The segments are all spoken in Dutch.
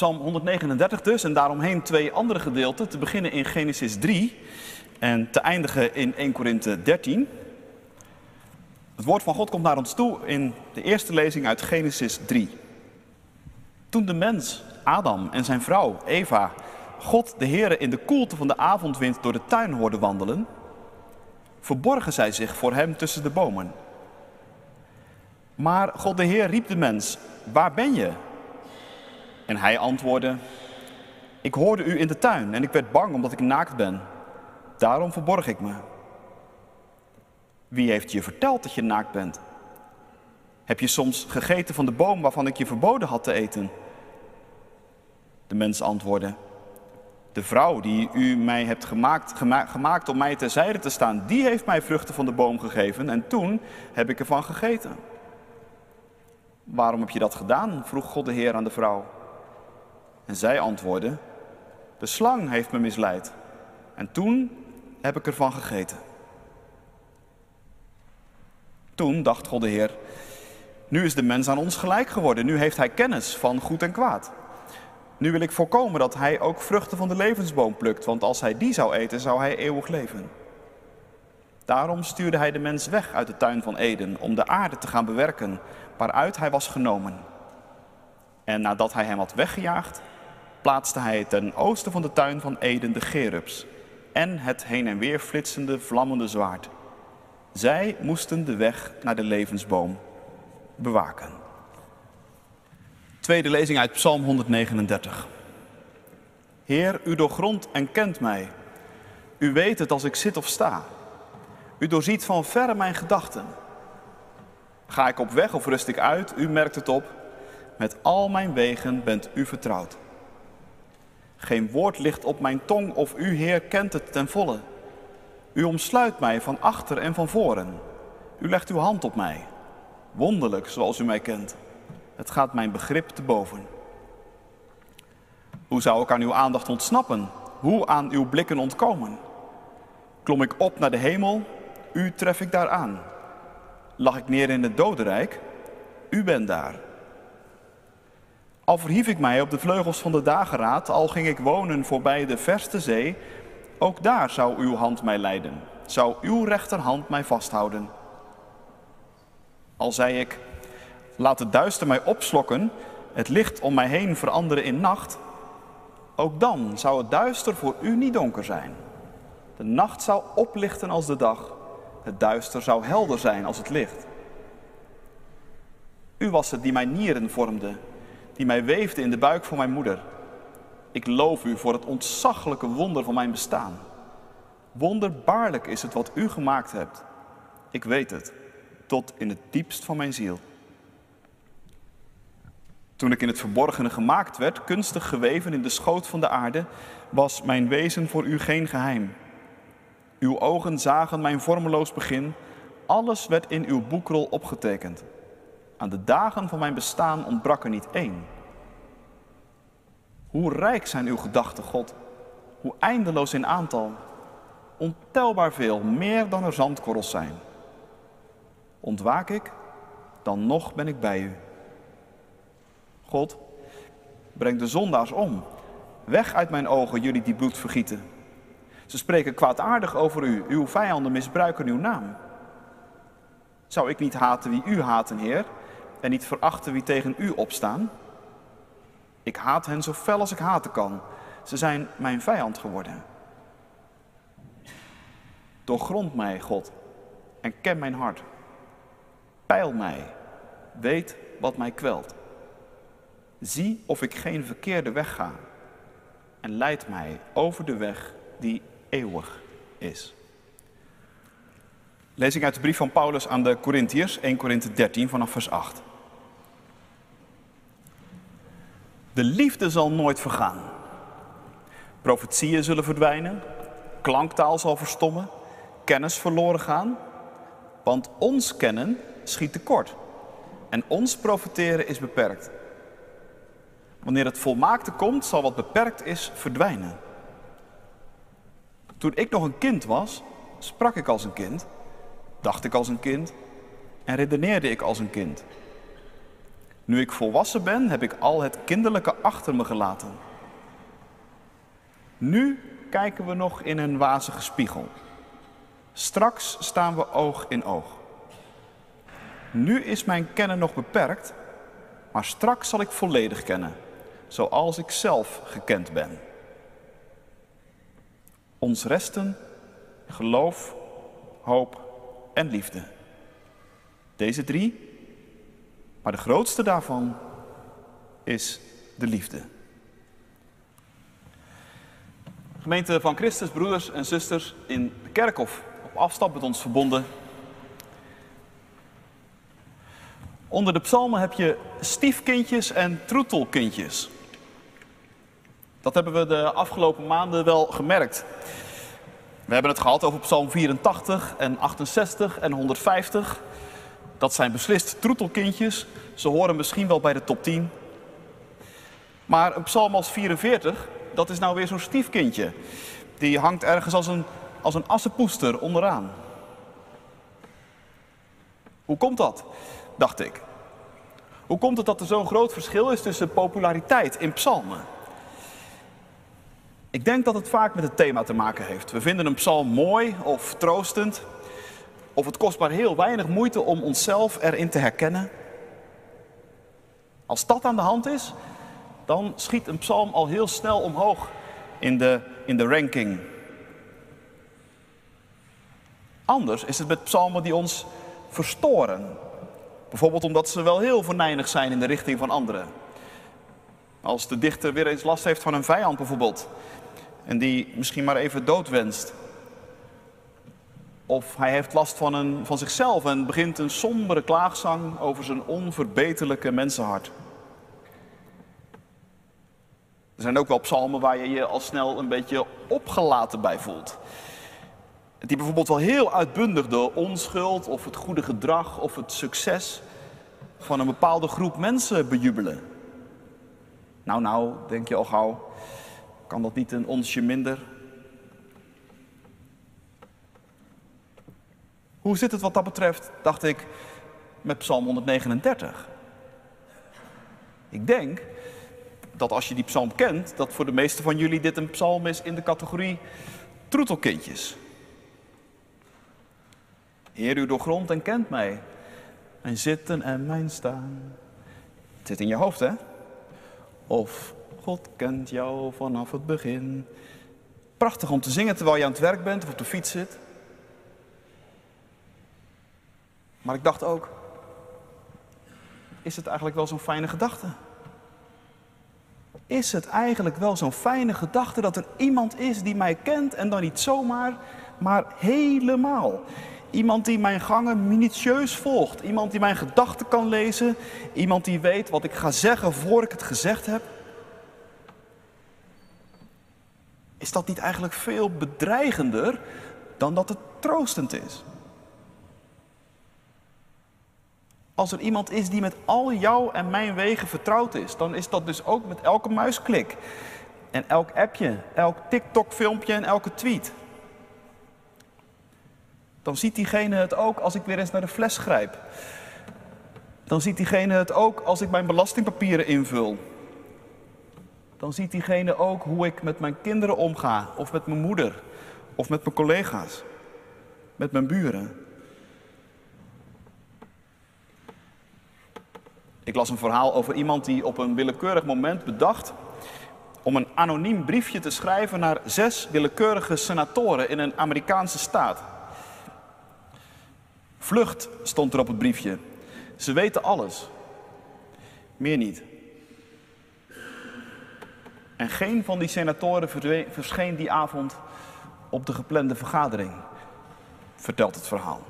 Psalm 139 dus, en daaromheen twee andere gedeelten, te beginnen in Genesis 3 en te eindigen in 1 Korinthe 13. Het woord van God komt naar ons toe in de eerste lezing uit Genesis 3. Toen de mens, Adam en zijn vrouw, Eva, God de Heere in de koelte van de avondwind door de tuin hoorden wandelen, verborgen zij zich voor hem tussen de bomen. Maar God de Heer riep de mens, waar ben je? En hij antwoordde, ik hoorde u in de tuin en ik werd bang omdat ik naakt ben. Daarom verborg ik me. Wie heeft je verteld dat je naakt bent? Heb je soms gegeten van de boom waarvan ik je verboden had te eten? De mens antwoordde, de vrouw die u mij hebt gemaakt, gemaakt om mij terzijde te staan, die heeft mij vruchten van de boom gegeven en toen heb ik ervan gegeten. Waarom heb je dat gedaan? vroeg God de Heer aan de vrouw. En zij antwoordde, de slang heeft me misleid en toen heb ik ervan gegeten. Toen dacht God de Heer, nu is de mens aan ons gelijk geworden, nu heeft hij kennis van goed en kwaad. Nu wil ik voorkomen dat hij ook vruchten van de levensboom plukt, want als hij die zou eten, zou hij eeuwig leven. Daarom stuurde hij de mens weg uit de tuin van Eden om de aarde te gaan bewerken waaruit hij was genomen. En nadat hij hem had weggejaagd, plaatste hij ten oosten van de tuin van Eden de gerubs en het heen en weer flitsende vlammende zwaard. Zij moesten de weg naar de levensboom bewaken. Tweede lezing uit Psalm 139. Heer, u doorgrondt en kent mij. U weet het als ik zit of sta. U doorziet van verre mijn gedachten. Ga ik op weg of rust ik uit, u merkt het op. Met al mijn wegen bent u vertrouwd. Geen woord ligt op mijn tong of u, Heer, kent het ten volle. U omsluit mij van achter en van voren. U legt uw hand op mij. Wonderlijk zoals u mij kent. Het gaat mijn begrip te boven. Hoe zou ik aan uw aandacht ontsnappen? Hoe aan uw blikken ontkomen? Klom ik op naar de hemel, u tref ik daar aan. Lag ik neer in het dodenrijk, u bent daar. Al verhief ik mij op de vleugels van de dageraad, al ging ik wonen voorbij de verste zee, ook daar zou uw hand mij leiden, zou uw rechterhand mij vasthouden. Al zei ik, laat het duister mij opslokken, het licht om mij heen veranderen in nacht, ook dan zou het duister voor u niet donker zijn. De nacht zou oplichten als de dag, het duister zou helder zijn als het licht. U was het die mijn nieren vormde, die mij weefde in de buik van mijn moeder. Ik loof u voor het ontzaglijke wonder van mijn bestaan. Wonderbaarlijk is het wat u gemaakt hebt. Ik weet het, tot in het diepst van mijn ziel. Toen ik in het verborgene gemaakt werd, kunstig geweven in de schoot van de aarde, was mijn wezen voor u geen geheim. Uw ogen zagen mijn vormeloos begin, alles werd in uw boekrol opgetekend. Aan de dagen van mijn bestaan ontbrak er niet één. Hoe rijk zijn uw gedachten, God, hoe eindeloos in aantal, ontelbaar veel, meer dan er zandkorrels zijn. Ontwaak ik, dan nog ben ik bij u. God, breng de zondaars om. Weg uit mijn ogen, jullie die bloed vergieten. Ze spreken kwaadaardig over u. Uw vijanden misbruiken uw naam. Zou ik niet haten wie u haten, Heer, en niet verachten wie tegen u opstaan? Ik haat hen zo fel als ik haten kan. Ze zijn mijn vijand geworden. Doorgrond mij, God, en ken mijn hart. Peil mij, weet wat mij kwelt. Zie of ik geen verkeerde weg ga en leid mij over de weg die eeuwig is. Lezing uit de brief van Paulus aan de Corinthiërs, 1 Korinthe 13 vanaf vers 8. De liefde zal nooit vergaan. Profetieën zullen verdwijnen, klanktaal zal verstommen, kennis verloren gaan. Want ons kennen schiet tekort en ons profiteren is beperkt. Wanneer het volmaakte komt, zal wat beperkt is verdwijnen. Toen ik nog een kind was, sprak ik als een kind, dacht ik als een kind en redeneerde ik als een kind. Nu ik volwassen ben, heb ik al het kinderlijke achter me gelaten. Nu kijken we nog in een wazige spiegel. Straks staan we oog in oog. Nu is mijn kennen nog beperkt, maar straks zal ik volledig kennen, zoals ik zelf gekend ben. Ons resten geloof, hoop en liefde. Deze drie, maar de grootste daarvan is de liefde. Gemeente van Christus, broeders en zusters in de kerk of op afstand met ons verbonden. Onder de psalmen heb je stiefkindjes en troetelkindjes. Dat hebben we de afgelopen maanden wel gemerkt. We hebben het gehad over Psalm 84 en 68 en 150. Dat zijn beslist troetelkindjes. Ze horen misschien wel bij de top 10. Maar een psalm als 44, dat is nou weer zo'n stiefkindje. Die hangt ergens als een, als een assenpoester onderaan. Hoe komt dat? Dacht ik. Hoe komt het dat er zo'n groot verschil is tussen populariteit in psalmen? Ik denk dat het vaak met het thema te maken heeft. We vinden een psalm mooi of troostend. Of het kost maar heel weinig moeite om onszelf erin te herkennen. Als dat aan de hand is, dan schiet een psalm al heel snel omhoog in de, in de ranking. Anders is het met psalmen die ons verstoren. Bijvoorbeeld omdat ze wel heel venijnig zijn in de richting van anderen. Als de dichter weer eens last heeft van een vijand bijvoorbeeld. En die misschien maar even doodwenst. Of hij heeft last van, een, van zichzelf en begint een sombere klaagzang over zijn onverbeterlijke mensenhart. Er zijn ook wel psalmen waar je je al snel een beetje opgelaten bij voelt. Die bijvoorbeeld wel heel uitbundig de onschuld of het goede gedrag of het succes van een bepaalde groep mensen bejubelen. Nou, nou, denk je al gauw, kan dat niet een onsje minder? Hoe zit het wat dat betreft, dacht ik, met Psalm 139? Ik denk dat als je die psalm kent, dat voor de meeste van jullie dit een psalm is in de categorie troetelkindjes. Heer, u doorgrondt en kent mij. Mijn zitten en mijn staan. Het zit in je hoofd, hè? Of God kent jou vanaf het begin. Prachtig om te zingen terwijl je aan het werk bent of op de fiets zit. Maar ik dacht ook, is het eigenlijk wel zo'n fijne gedachte? Is het eigenlijk wel zo'n fijne gedachte dat er iemand is die mij kent en dan niet zomaar, maar helemaal? Iemand die mijn gangen minutieus volgt. Iemand die mijn gedachten kan lezen. Iemand die weet wat ik ga zeggen voor ik het gezegd heb. Is dat niet eigenlijk veel bedreigender dan dat het troostend is? Als er iemand is die met al jouw en mijn wegen vertrouwd is, dan is dat dus ook met elke muisklik. En elk appje, elk TikTok-filmpje en elke tweet. Dan ziet diegene het ook als ik weer eens naar de fles grijp. Dan ziet diegene het ook als ik mijn belastingpapieren invul. Dan ziet diegene ook hoe ik met mijn kinderen omga, of met mijn moeder, of met mijn collega's, met mijn buren. Ik las een verhaal over iemand die op een willekeurig moment bedacht om een anoniem briefje te schrijven naar zes willekeurige senatoren in een Amerikaanse staat. Vlucht stond er op het briefje. Ze weten alles. Meer niet. En geen van die senatoren verscheen die avond op de geplande vergadering, vertelt het verhaal.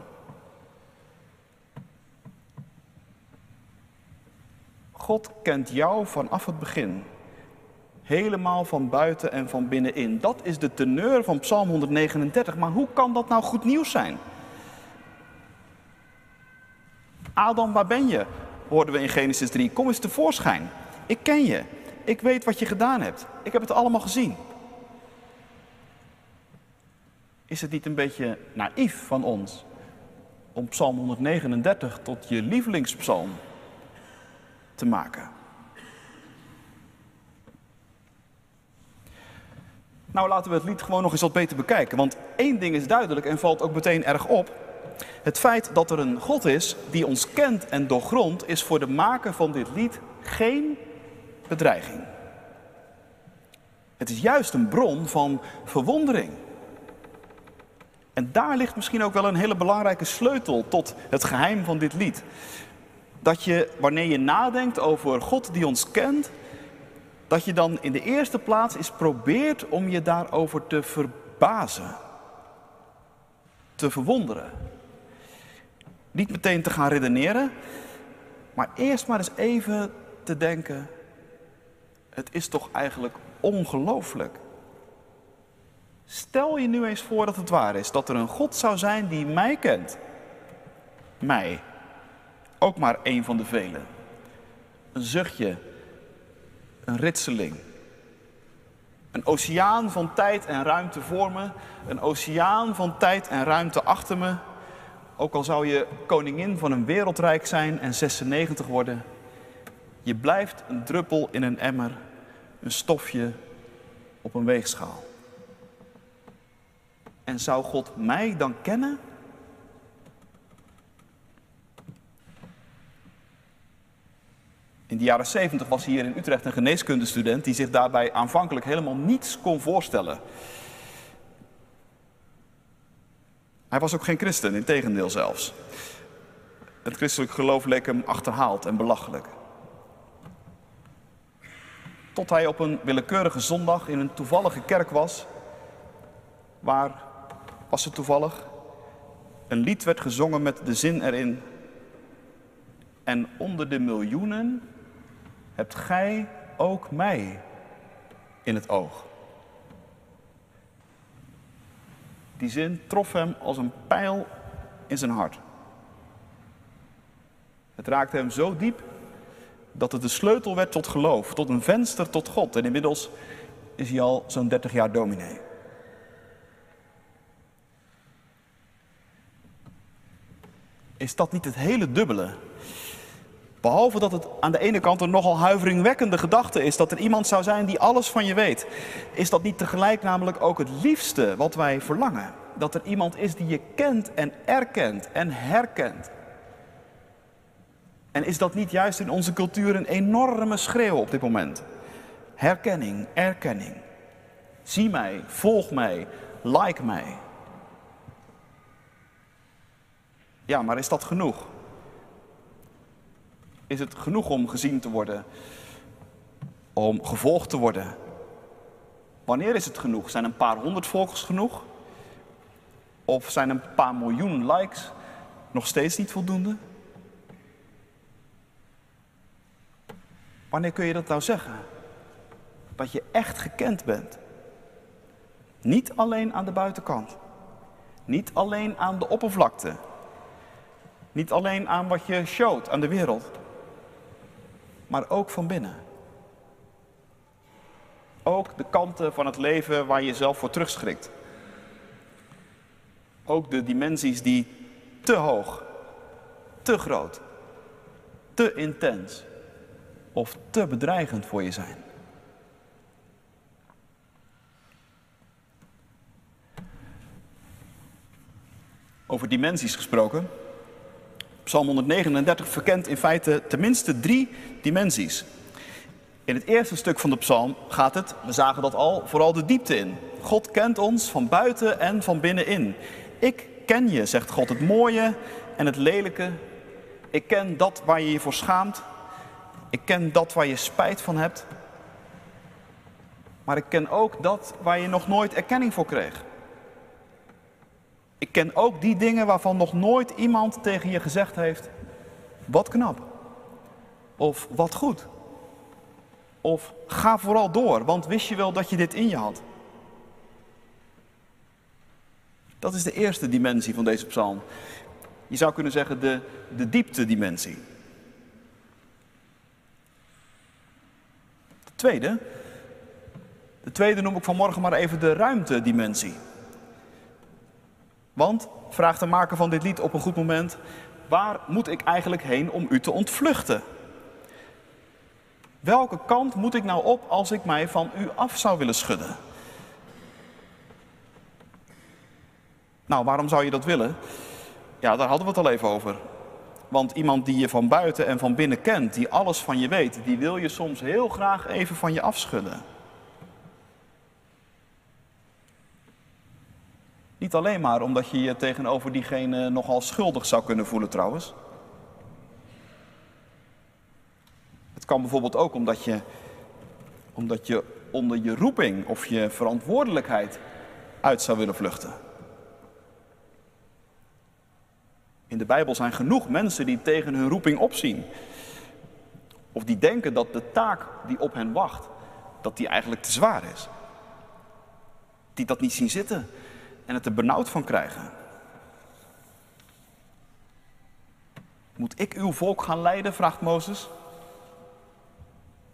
God kent jou vanaf het begin. Helemaal van buiten en van binnenin. Dat is de teneur van Psalm 139. Maar hoe kan dat nou goed nieuws zijn? Adam, waar ben je? Hoorden we in Genesis 3. Kom eens tevoorschijn. Ik ken je. Ik weet wat je gedaan hebt. Ik heb het allemaal gezien. Is het niet een beetje naïef van ons om Psalm 139 tot je lievelingspsalm te maken. Nou, laten we het lied gewoon nog eens wat beter bekijken. Want één ding is duidelijk en valt ook meteen erg op. Het feit dat er een God is die ons kent en doorgrondt, is voor de maker van dit lied geen bedreiging. Het is juist een bron van verwondering. En daar ligt misschien ook wel een hele belangrijke sleutel tot het geheim van dit lied. Dat je, wanneer je nadenkt over God die ons kent, dat je dan in de eerste plaats eens probeert om je daarover te verbazen, te verwonderen. Niet meteen te gaan redeneren, maar eerst maar eens even te denken, het is toch eigenlijk ongelooflijk. Stel je nu eens voor dat het waar is, dat er een God zou zijn die mij kent. Mij. Ook maar één van de velen. Een zuchtje, een ritseling. Een oceaan van tijd en ruimte voor me, een oceaan van tijd en ruimte achter me. Ook al zou je koningin van een wereldrijk zijn en 96 worden, je blijft een druppel in een emmer, een stofje op een weegschaal. En zou God mij dan kennen? In de jaren 70 was hier in Utrecht een geneeskundestudent die zich daarbij aanvankelijk helemaal niets kon voorstellen. Hij was ook geen christen, in tegendeel zelfs. Het christelijk geloof leek hem achterhaald en belachelijk. Tot hij op een willekeurige zondag in een toevallige kerk was, waar was het toevallig, een lied werd gezongen met de zin erin. En onder de miljoenen hebt gij ook mij in het oog. Die zin trof hem als een pijl in zijn hart. Het raakte hem zo diep dat het de sleutel werd tot geloof, tot een venster tot God. En inmiddels is hij al zo'n 30 jaar dominee. Is dat niet het hele dubbele Behalve dat het aan de ene kant een nogal huiveringwekkende gedachte is dat er iemand zou zijn die alles van je weet, is dat niet tegelijk namelijk ook het liefste wat wij verlangen. Dat er iemand is die je kent en erkent en herkent. En is dat niet juist in onze cultuur een enorme schreeuw op dit moment? Herkenning, erkenning. Zie mij, volg mij, like mij. Ja, maar is dat genoeg? Is het genoeg om gezien te worden? Om gevolgd te worden? Wanneer is het genoeg? Zijn een paar honderd volgers genoeg? Of zijn een paar miljoen likes nog steeds niet voldoende? Wanneer kun je dat nou zeggen? Dat je echt gekend bent. Niet alleen aan de buitenkant. Niet alleen aan de oppervlakte. Niet alleen aan wat je showt aan de wereld maar ook van binnen. Ook de kanten van het leven waar je jezelf voor terugschrikt. Ook de dimensies die te hoog, te groot, te intens of te bedreigend voor je zijn. Over dimensies gesproken. Psalm 139 verkent in feite tenminste drie dimensies. In het eerste stuk van de psalm gaat het, we zagen dat al, vooral de diepte in. God kent ons van buiten en van binnenin. Ik ken je, zegt God, het mooie en het lelijke. Ik ken dat waar je je voor schaamt. Ik ken dat waar je spijt van hebt. Maar ik ken ook dat waar je nog nooit erkenning voor kreeg. Ik ken ook die dingen waarvan nog nooit iemand tegen je gezegd heeft: wat knap. Of wat goed. Of ga vooral door, want wist je wel dat je dit in je had? Dat is de eerste dimensie van deze psalm. Je zou kunnen zeggen de, de diepte-dimensie. De tweede, de tweede noem ik vanmorgen maar even de ruimte-dimensie. Want, vraagt de maker van dit lied op een goed moment, waar moet ik eigenlijk heen om u te ontvluchten? Welke kant moet ik nou op als ik mij van u af zou willen schudden? Nou, waarom zou je dat willen? Ja, daar hadden we het al even over. Want iemand die je van buiten en van binnen kent, die alles van je weet, die wil je soms heel graag even van je afschudden. Niet alleen maar omdat je je tegenover diegene nogal schuldig zou kunnen voelen trouwens. Het kan bijvoorbeeld ook omdat je, omdat je onder je roeping of je verantwoordelijkheid uit zou willen vluchten. In de Bijbel zijn genoeg mensen die tegen hun roeping opzien. Of die denken dat de taak die op hen wacht, dat die eigenlijk te zwaar is. Die dat niet zien zitten en het er benauwd van krijgen. Moet ik uw volk gaan leiden? vraagt Mozes.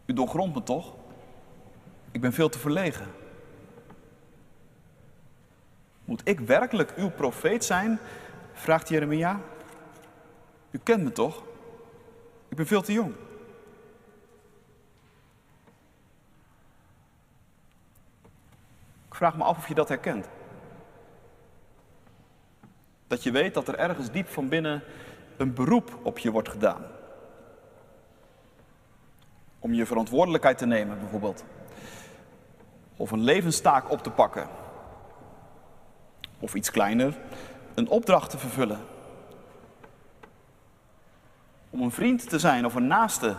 U doorgrondt me toch? Ik ben veel te verlegen. Moet ik werkelijk uw profeet zijn? vraagt Jeremia. U kent me toch? Ik ben veel te jong. Ik vraag me af of je dat herkent. Dat je weet dat er ergens diep van binnen een beroep op je wordt gedaan. Om je verantwoordelijkheid te nemen, bijvoorbeeld. Of een levenstaak op te pakken. Of iets kleiner, een opdracht te vervullen. Om een vriend te zijn of een naaste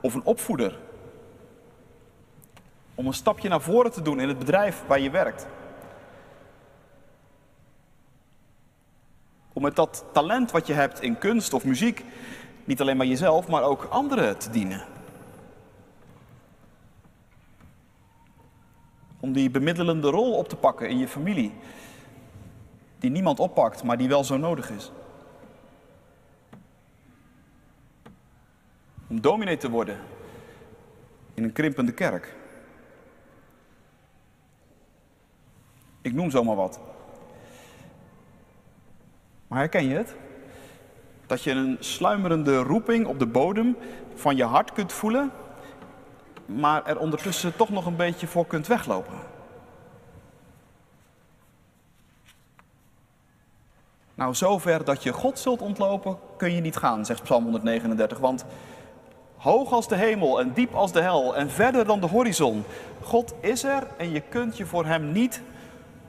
of een opvoeder. Om een stapje naar voren te doen in het bedrijf waar je werkt. Om met dat talent wat je hebt in kunst of muziek niet alleen maar jezelf, maar ook anderen te dienen. Om die bemiddelende rol op te pakken in je familie, die niemand oppakt, maar die wel zo nodig is. Om dominee te worden in een krimpende kerk. Ik noem zomaar wat. Maar herken je het? Dat je een sluimerende roeping op de bodem van je hart kunt voelen, maar er ondertussen toch nog een beetje voor kunt weglopen. Nou, zover dat je God zult ontlopen, kun je niet gaan, zegt Psalm 139. Want hoog als de hemel en diep als de hel en verder dan de horizon, God is er en je kunt je voor Hem niet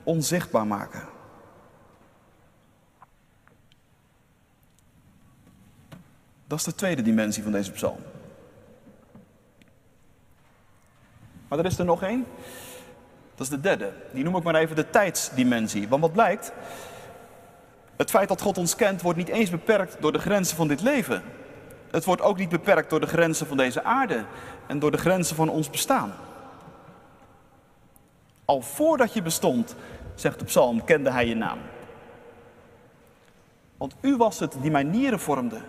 onzichtbaar maken. Dat is de tweede dimensie van deze psalm. Maar er is er nog één. Dat is de derde. Die noem ik maar even de tijdsdimensie. Want wat blijkt? Het feit dat God ons kent wordt niet eens beperkt door de grenzen van dit leven. Het wordt ook niet beperkt door de grenzen van deze aarde en door de grenzen van ons bestaan. Al voordat je bestond, zegt de psalm, kende hij je naam. Want u was het die mijn nieren vormde.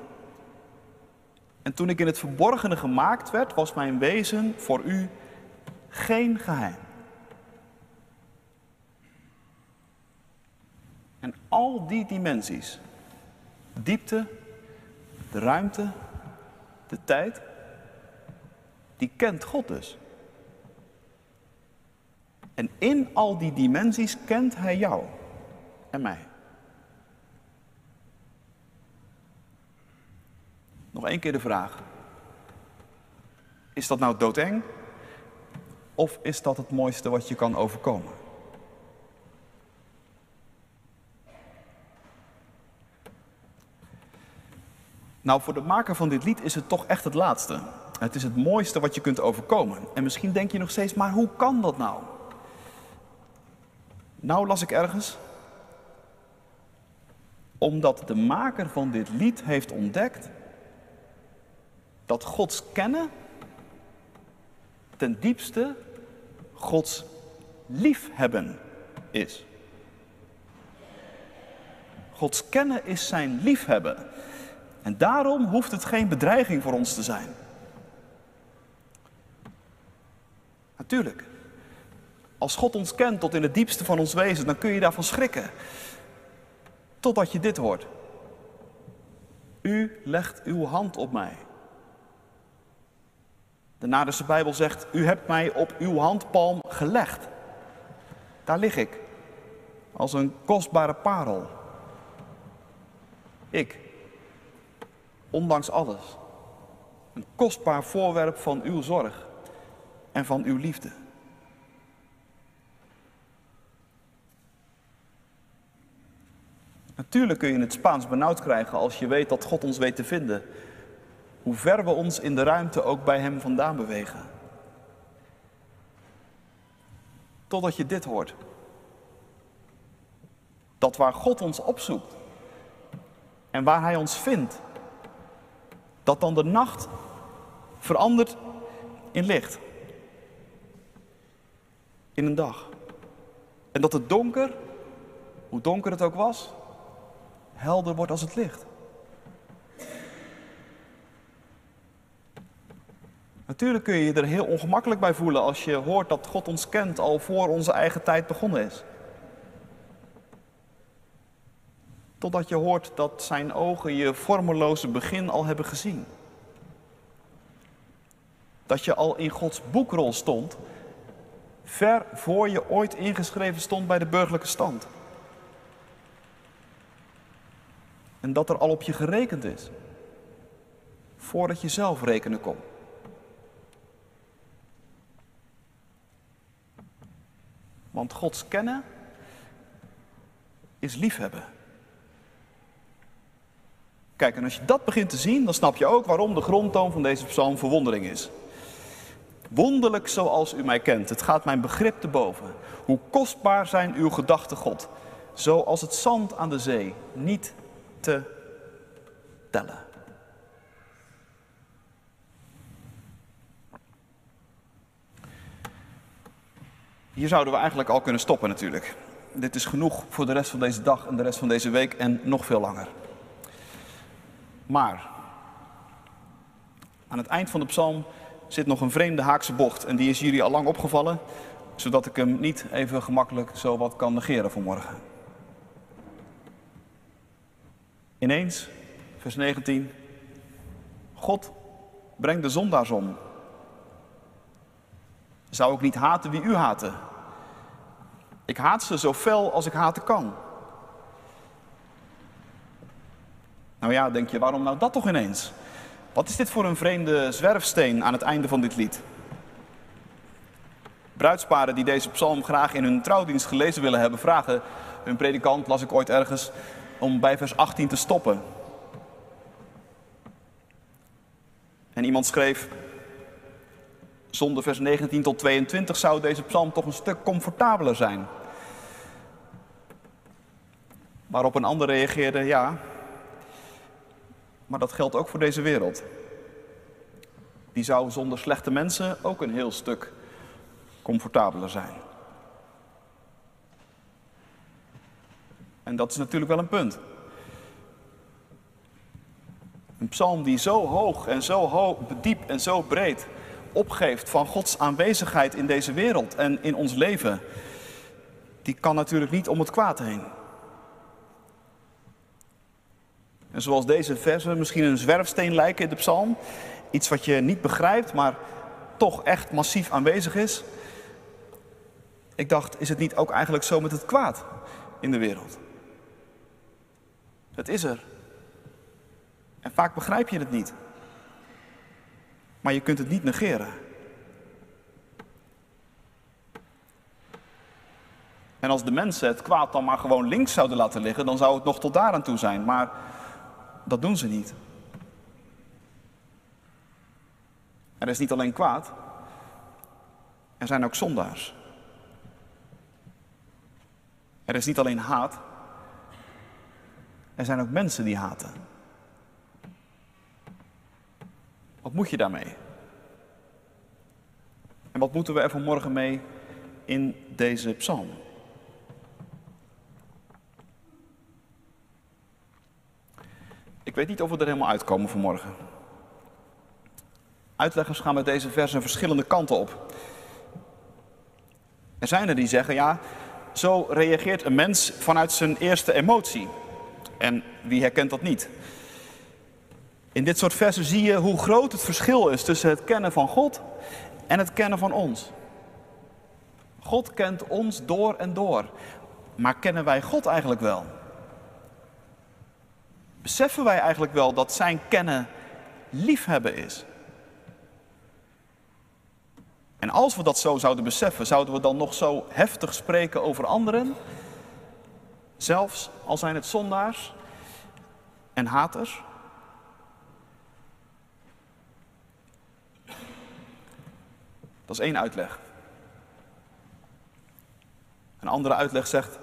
En toen ik in het verborgene gemaakt werd, was mijn wezen voor u geen geheim. En al die dimensies, diepte, de ruimte, de tijd, die kent God dus. En in al die dimensies kent Hij jou en mij. Nog één keer de vraag. Is dat nou doodeng? Of is dat het mooiste wat je kan overkomen? Nou, voor de maker van dit lied is het toch echt het laatste. Het is het mooiste wat je kunt overkomen. En misschien denk je nog steeds, maar hoe kan dat nou? Nou las ik ergens. Omdat de maker van dit lied heeft ontdekt dat Gods kennen ten diepste Gods liefhebben is. Gods kennen is zijn liefhebben. En daarom hoeft het geen bedreiging voor ons te zijn. Natuurlijk. Als God ons kent tot in het diepste van ons wezen, dan kun je daarvan schrikken. Totdat je dit hoort. U legt uw hand op mij. De Naderse Bijbel zegt, u hebt mij op uw handpalm gelegd. Daar lig ik, als een kostbare parel. Ik, ondanks alles, een kostbaar voorwerp van uw zorg en van uw liefde. Natuurlijk kun je het Spaans benauwd krijgen als je weet dat God ons weet te vinden. Hoe ver we ons in de ruimte ook bij Hem vandaan bewegen. Totdat je dit hoort. Dat waar God ons opzoekt en waar Hij ons vindt, dat dan de nacht verandert in licht. In een dag. En dat het donker, hoe donker het ook was, helder wordt als het licht. Natuurlijk kun je je er heel ongemakkelijk bij voelen als je hoort dat God ons kent al voor onze eigen tijd begonnen is. Totdat je hoort dat zijn ogen je vormeloze begin al hebben gezien. Dat je al in Gods boekrol stond, ver voor je ooit ingeschreven stond bij de burgerlijke stand. En dat er al op je gerekend is. Voordat je zelf rekenen kon. Want Gods kennen is liefhebben. Kijk, en als je dat begint te zien, dan snap je ook waarom de grondtoon van deze psalm verwondering is. Wonderlijk zoals u mij kent, het gaat mijn begrip te boven. Hoe kostbaar zijn uw gedachten, God, zoals het zand aan de zee, niet te tellen. Hier zouden we eigenlijk al kunnen stoppen natuurlijk. Dit is genoeg voor de rest van deze dag en de rest van deze week en nog veel langer. Maar aan het eind van de psalm zit nog een vreemde haakse bocht en die is jullie al lang opgevallen, zodat ik hem niet even gemakkelijk zo wat kan negeren vanmorgen. Ineens, vers 19, God brengt de zondaars om. Zou ik niet haten wie u haatte? Ik haat ze zo fel als ik haten kan. Nou ja, denk je, waarom nou dat toch ineens? Wat is dit voor een vreemde zwerfsteen aan het einde van dit lied? Bruidsparen die deze psalm graag in hun trouwdienst gelezen willen hebben, vragen hun predikant, las ik ooit ergens, om bij vers 18 te stoppen. En iemand schreef, zonder vers 19 tot 22 zou deze psalm toch een stuk comfortabeler zijn. Waarop een ander reageerde, ja, maar dat geldt ook voor deze wereld. Die zou zonder slechte mensen ook een heel stuk comfortabeler zijn. En dat is natuurlijk wel een punt. Een psalm die zo hoog en zo diep en zo breed opgeeft van Gods aanwezigheid in deze wereld en in ons leven, die kan natuurlijk niet om het kwaad heen. En zoals deze versen misschien een zwerfsteen lijken in de psalm, iets wat je niet begrijpt, maar toch echt massief aanwezig is. Ik dacht, is het niet ook eigenlijk zo met het kwaad in de wereld? Het is er. En vaak begrijp je het niet. Maar je kunt het niet negeren. En als de mensen het kwaad dan maar gewoon links zouden laten liggen, dan zou het nog tot daar aan toe zijn. Maar dat doen ze niet. Er is niet alleen kwaad, er zijn ook zondaars. Er is niet alleen haat, er zijn ook mensen die haten. Wat moet je daarmee? En wat moeten we er vanmorgen mee in deze psalm? Weet niet of we er helemaal uitkomen vanmorgen. Uitleggers gaan met deze versen verschillende kanten op. Er zijn er die zeggen, ja, zo reageert een mens vanuit zijn eerste emotie. En wie herkent dat niet? In dit soort versen zie je hoe groot het verschil is tussen het kennen van God en het kennen van ons. God kent ons door en door. Maar kennen wij God eigenlijk wel? Beseffen wij eigenlijk wel dat zijn kennen liefhebben is? En als we dat zo zouden beseffen, zouden we dan nog zo heftig spreken over anderen? Zelfs al zijn het zondaars en haters? Dat is één uitleg. Een andere uitleg zegt,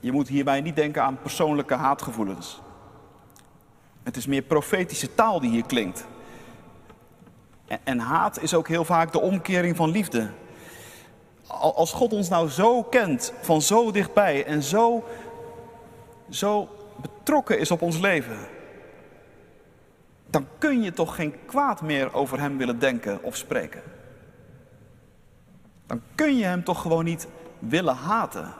je moet hierbij niet denken aan persoonlijke haatgevoelens. Het is meer profetische taal die hier klinkt. En haat is ook heel vaak de omkering van liefde. Als God ons nou zo kent, van zo dichtbij en zo, zo betrokken is op ons leven, dan kun je toch geen kwaad meer over Hem willen denken of spreken. Dan kun je Hem toch gewoon niet willen haten.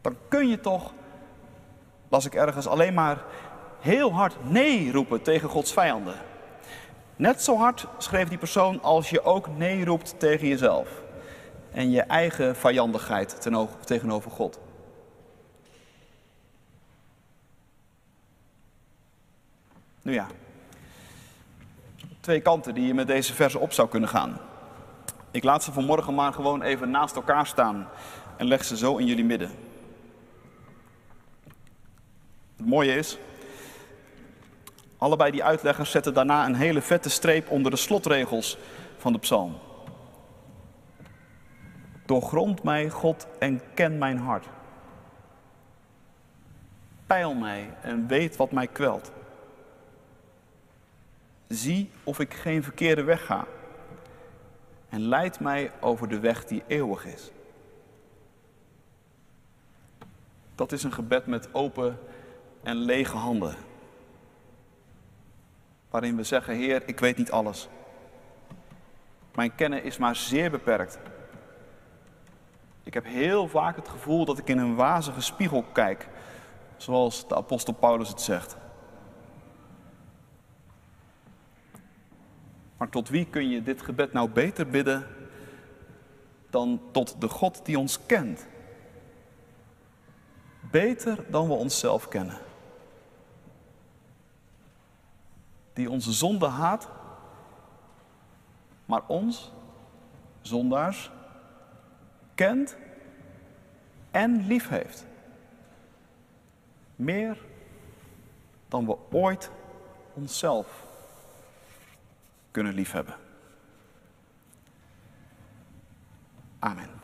Dan kun je toch, las ik ergens, alleen maar heel hard nee roepen tegen Gods vijanden. Net zo hard, schreef die persoon, als je ook nee roept tegen jezelf. En je eigen vijandigheid tegenover God. Nu ja, twee kanten die je met deze verse op zou kunnen gaan. Ik laat ze vanmorgen maar gewoon even naast elkaar staan en leg ze zo in jullie midden. Het mooie is, allebei die uitleggers zetten daarna een hele vette streep onder de slotregels van de psalm. Doorgrond mij, God, en ken mijn hart. Peil mij en weet wat mij kwelt. Zie of ik geen verkeerde weg ga. En leid mij over de weg die eeuwig is. Dat is een gebed met open en lege handen. Waarin we zeggen, Heer, ik weet niet alles. Mijn kennen is maar zeer beperkt. Ik heb heel vaak het gevoel dat ik in een wazige spiegel kijk, zoals de apostel Paulus het zegt. Maar tot wie kun je dit gebed nou beter bidden dan tot de God die ons kent? Beter dan we onszelf kennen. Die onze zonde haat, maar ons, zondaars, kent en lief heeft. Meer dan we ooit onszelf kunnen liefhebben. Amen.